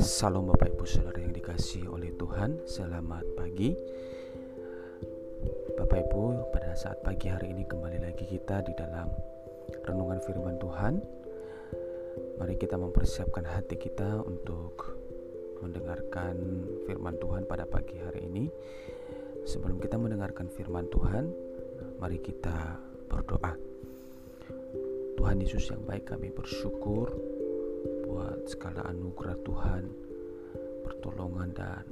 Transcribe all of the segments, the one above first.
Salam Bapak Ibu Saudara yang dikasih oleh Tuhan Selamat pagi. Bapak Ibu pada saat pagi hari ini kembali lagi kita di dalam Renungan firman Tuhan. Mari kita mempersiapkan hati kita untuk mendengarkan firman Tuhan pada pagi hari ini. Sebelum kita mendengarkan firman Tuhan Mari kita berdoa Tuhan Yesus yang baik kami bersyukur buat segala anugerah Tuhan, pertolongan dan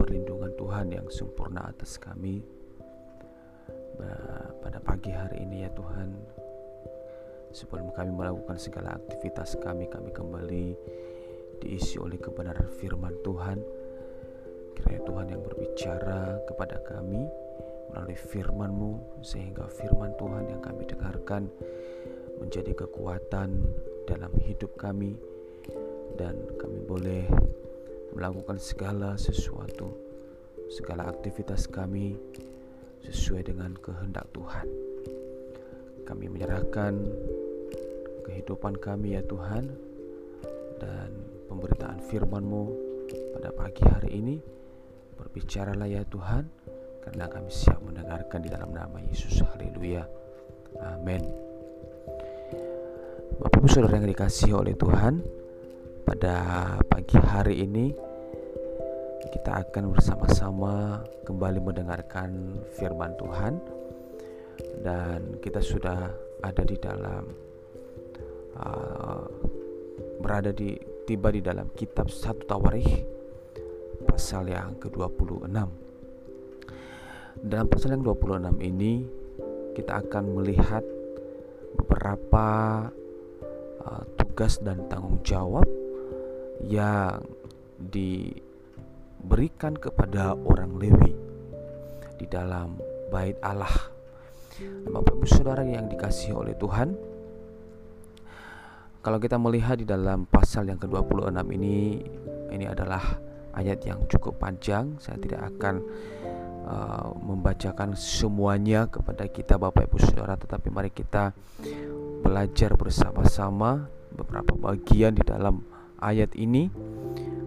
perlindungan Tuhan yang sempurna atas kami. Pada pagi hari ini ya Tuhan, sebelum kami melakukan segala aktivitas kami, kami kembali diisi oleh kebenaran firman Tuhan. Kiranya Tuhan yang berbicara kepada kami melalui firman-Mu sehingga firman Tuhan yang kami dengarkan menjadi kekuatan dalam hidup kami dan kami boleh melakukan segala sesuatu segala aktivitas kami sesuai dengan kehendak Tuhan. Kami menyerahkan kehidupan kami ya Tuhan dan pemberitaan firman-Mu pada pagi hari ini. Berbicaralah ya Tuhan karena kami siap mendengarkan di dalam nama Yesus. Haleluya. Amin Bapak Ibu Saudara yang dikasih oleh Tuhan Pada pagi hari ini Kita akan bersama-sama kembali mendengarkan firman Tuhan. Dan kita sudah ada di dalam uh, Berada di tiba di dalam kitab satu Tawarikh Pasal yang ke-26 Dalam pasal yang 26 ini Kita akan melihat beberapa uh, tugas dan tanggung jawab yang diberikan kepada orang Lewi di dalam bait Allah. Bapak Ibu Saudara yang dikasihi oleh Tuhan, kalau kita melihat di dalam pasal yang ke-26 ini, ini adalah ayat yang cukup panjang. Saya tidak akan uh, membacakan semuanya kepada kita Bapak Ibu Saudara, tetapi mari kita belajar bersama-sama beberapa bagian di dalam ayat ini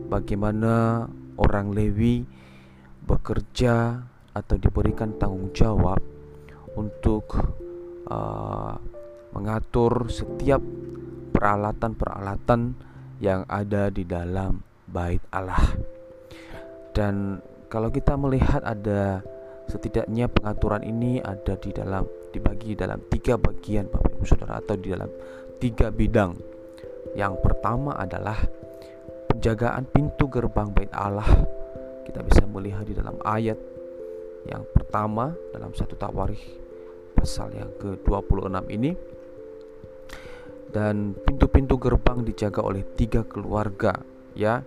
bagaimana orang Lewi bekerja atau diberikan tanggung jawab untuk uh, mengatur setiap peralatan-peralatan yang ada di dalam bait Allah. Dan kalau kita melihat ada setidaknya pengaturan ini ada di dalam dibagi dalam tiga bagian Bapak Ibu Saudara atau di dalam tiga bidang. Yang pertama adalah penjagaan pintu gerbang bait Allah. Kita bisa melihat di dalam ayat yang pertama dalam satu Tawarikh pasal yang ke-26 ini dan pintu-pintu gerbang dijaga oleh tiga keluarga ya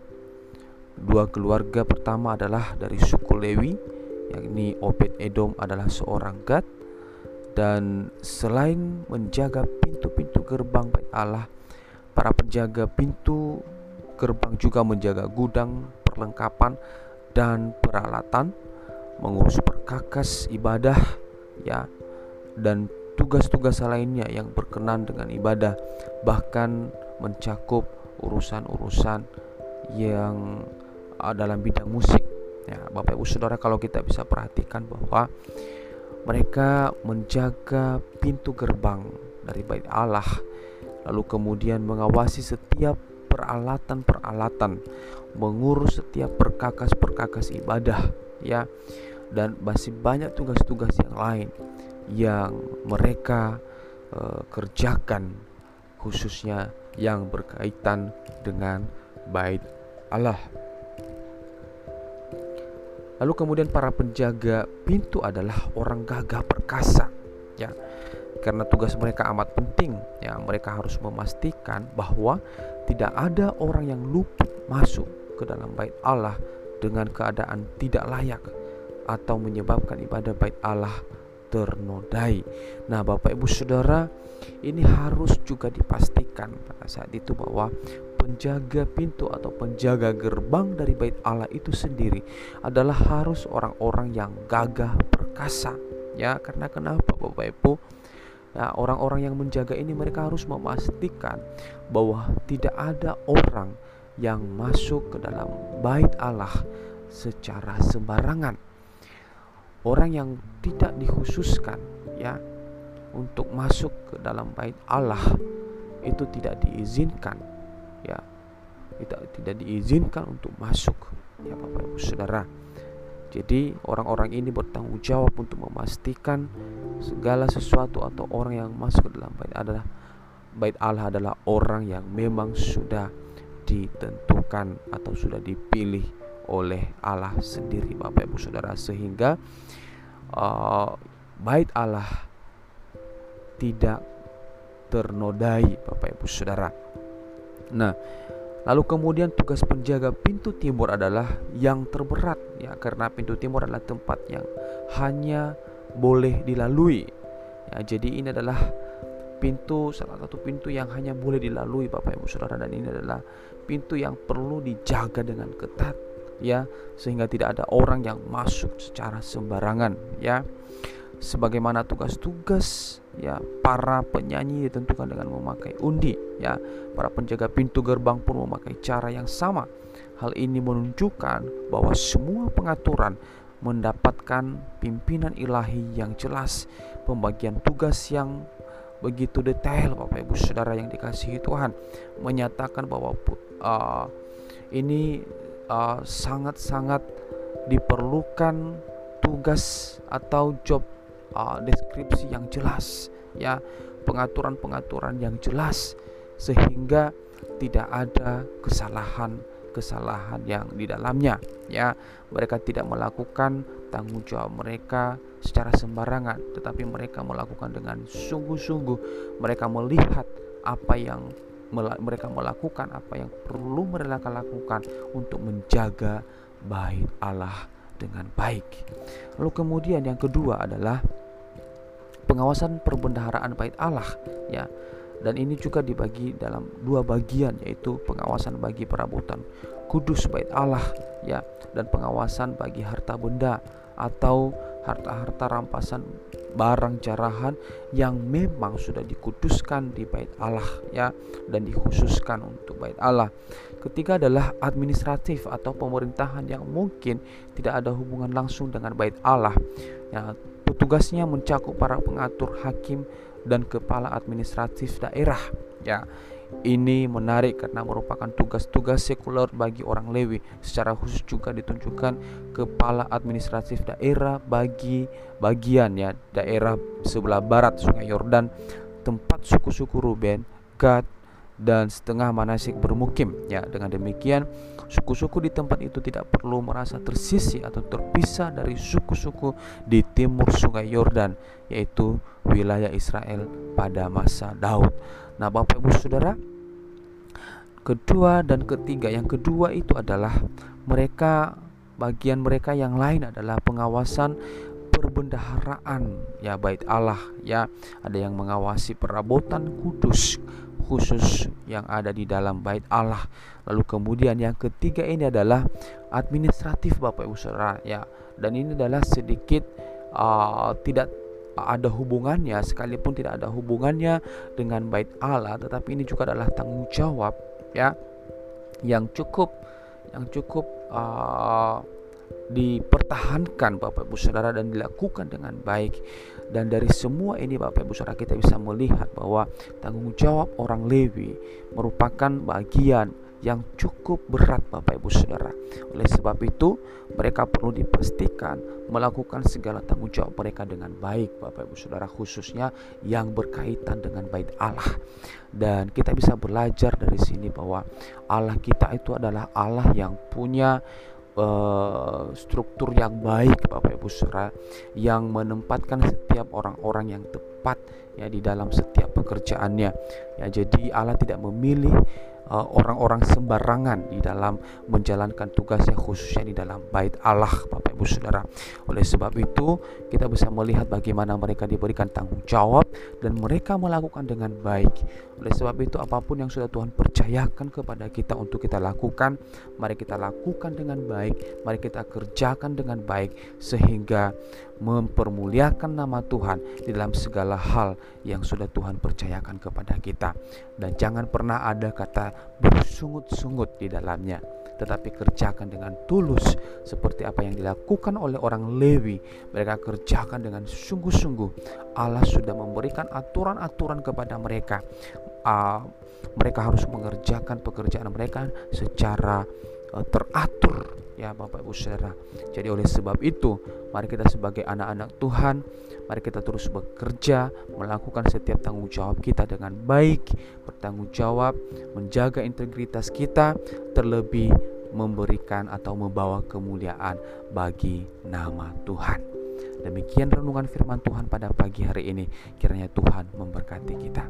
dua keluarga pertama adalah dari suku Lewi yakni Obed Edom adalah seorang Gad dan selain menjaga pintu-pintu gerbang bait Allah, para penjaga pintu gerbang juga menjaga gudang perlengkapan dan peralatan, mengurus perkakas ibadah ya dan tugas-tugas lainnya yang berkenan dengan ibadah bahkan mencakup urusan-urusan yang dalam bidang musik. Ya Bapak Ibu Saudara kalau kita bisa perhatikan bahwa mereka menjaga pintu gerbang dari bait Allah, lalu kemudian mengawasi setiap peralatan-peralatan, mengurus setiap perkakas-perkakas ibadah, ya, dan masih banyak tugas-tugas yang lain yang mereka uh, kerjakan, khususnya yang berkaitan dengan bait Allah. Lalu kemudian para penjaga pintu adalah orang gagah perkasa, ya. Karena tugas mereka amat penting, ya. Mereka harus memastikan bahwa tidak ada orang yang luput masuk ke dalam bait Allah dengan keadaan tidak layak atau menyebabkan ibadah bait Allah ternodai. Nah, Bapak Ibu Saudara, ini harus juga dipastikan pada saat itu bahwa penjaga pintu atau penjaga gerbang dari bait Allah itu sendiri adalah harus orang-orang yang gagah perkasa. Ya karena kenapa Bapak Ibu? Ya orang-orang yang menjaga ini mereka harus memastikan bahwa tidak ada orang yang masuk ke dalam bait Allah secara sembarangan. Orang yang tidak dikhususkan ya untuk masuk ke dalam bait Allah itu tidak diizinkan ya. Tidak tidak diizinkan untuk masuk ya Bapak Ibu Saudara. Jadi orang-orang ini bertanggung jawab untuk memastikan segala sesuatu atau orang yang masuk ke dalam bait adalah bait Allah adalah orang yang memang sudah ditentukan atau sudah dipilih oleh Allah sendiri Bapak Ibu Saudara sehingga uh, bait Allah tidak ternodai Bapak Ibu Saudara. Nah, Lalu kemudian tugas penjaga pintu timur adalah yang terberat ya karena pintu timur adalah tempat yang hanya boleh dilalui. Ya, jadi ini adalah pintu salah satu pintu yang hanya boleh dilalui Bapak Ibu Saudara dan ini adalah pintu yang perlu dijaga dengan ketat ya sehingga tidak ada orang yang masuk secara sembarangan ya sebagaimana tugas-tugas ya para penyanyi ditentukan dengan memakai undi ya. Para penjaga pintu gerbang pun memakai cara yang sama. Hal ini menunjukkan bahwa semua pengaturan mendapatkan pimpinan ilahi yang jelas pembagian tugas yang begitu detail Bapak Ibu Saudara yang dikasihi Tuhan menyatakan bahwa uh, ini uh, sangat-sangat uh, diperlukan tugas atau job uh, deskripsi yang jelas ya. Pengaturan-pengaturan yang jelas sehingga tidak ada kesalahan-kesalahan yang di dalamnya ya. Mereka tidak melakukan tanggung jawab mereka secara sembarangan tetapi mereka melakukan dengan sungguh-sungguh. Mereka melihat apa yang mereka melakukan apa yang perlu mereka lakukan untuk menjaga bait Allah dengan baik. Lalu kemudian yang kedua adalah pengawasan perbendaharaan bait Allah ya dan ini juga dibagi dalam dua bagian yaitu pengawasan bagi perabotan kudus bait Allah ya dan pengawasan bagi harta benda atau harta-harta rampasan barang jarahan yang memang sudah dikuduskan di bait Allah ya dan dikhususkan untuk bait Allah. Ketiga adalah administratif atau pemerintahan yang mungkin tidak ada hubungan langsung dengan bait Allah. Ya, Petugasnya mencakup para pengatur hakim dan kepala administratif daerah. Ya, ini menarik karena merupakan tugas-tugas sekuler bagi orang Lewi. Secara khusus juga ditunjukkan kepala administratif daerah bagi bagian ya daerah sebelah barat Sungai Yordan, tempat suku-suku Ruben, Gad, dan setengah manasik bermukim. Ya dengan demikian suku-suku di tempat itu tidak perlu merasa tersisih atau terpisah dari suku-suku di timur sungai Yordan yaitu wilayah Israel pada masa Daud. Nah Bapak Ibu Saudara kedua dan ketiga yang kedua itu adalah mereka bagian mereka yang lain adalah pengawasan perbendaharaan ya bait Allah ya. Ada yang mengawasi perabotan kudus khusus yang ada di dalam bait Allah. Lalu kemudian yang ketiga ini adalah administratif Bapak Ibu Saudara ya. Dan ini adalah sedikit uh, tidak ada hubungannya sekalipun tidak ada hubungannya dengan bait Allah tetapi ini juga adalah tanggung jawab ya yang cukup yang cukup uh, dipertahankan Bapak Ibu Saudara dan dilakukan dengan baik. Dan dari semua ini Bapak Ibu Saudara kita bisa melihat bahwa tanggung jawab orang Lewi merupakan bagian yang cukup berat Bapak Ibu Saudara. Oleh sebab itu, mereka perlu dipastikan melakukan segala tanggung jawab mereka dengan baik Bapak Ibu Saudara khususnya yang berkaitan dengan baik Allah. Dan kita bisa belajar dari sini bahwa Allah kita itu adalah Allah yang punya uh, struktur yang baik Bapak Ibu Saudara yang menempatkan setiap orang-orang yang tepat ya di dalam setiap pekerjaannya. Ya jadi Allah tidak memilih Eh, orang-orang uh, sembarangan di dalam menjalankan tugasnya khususnya di dalam bait Allah Bapak Ibu Saudara. Oleh sebab itu kita bisa melihat bagaimana mereka diberikan tanggung jawab dan mereka melakukan dengan baik. Oleh sebab itu apa pun yang sudah Tuhan percayakan kepada kita untuk kita lakukan, mari kita lakukan dengan baik, mari kita kerjakan dengan baik sehingga mempermuliakan nama Tuhan di dalam segala hal yang sudah Tuhan percayakan kepada kita. Dan jangan pernah ada kata bersungut-sungut di dalamnya, tetapi kerjakan dengan tulus seperti apa yang dilakukan oleh orang Lewi. Mereka kerjakan dengan sungguh-sungguh. Allah sudah memberikan aturan-aturan kepada mereka. Uh, mereka harus mengerjakan pekerjaan mereka secara teratur ya Bapak Ibu Saudara. Jadi oleh sebab itu, mari kita sebagai anak-anak Tuhan, mari kita terus bekerja, melakukan setiap tanggung jawab kita dengan baik, bertanggung jawab, menjaga integritas kita, terlebih memberikan atau membawa kemuliaan bagi nama Tuhan. Demikian renungan firman Tuhan pada pagi hari ini. Kiranya Tuhan memberkati kita.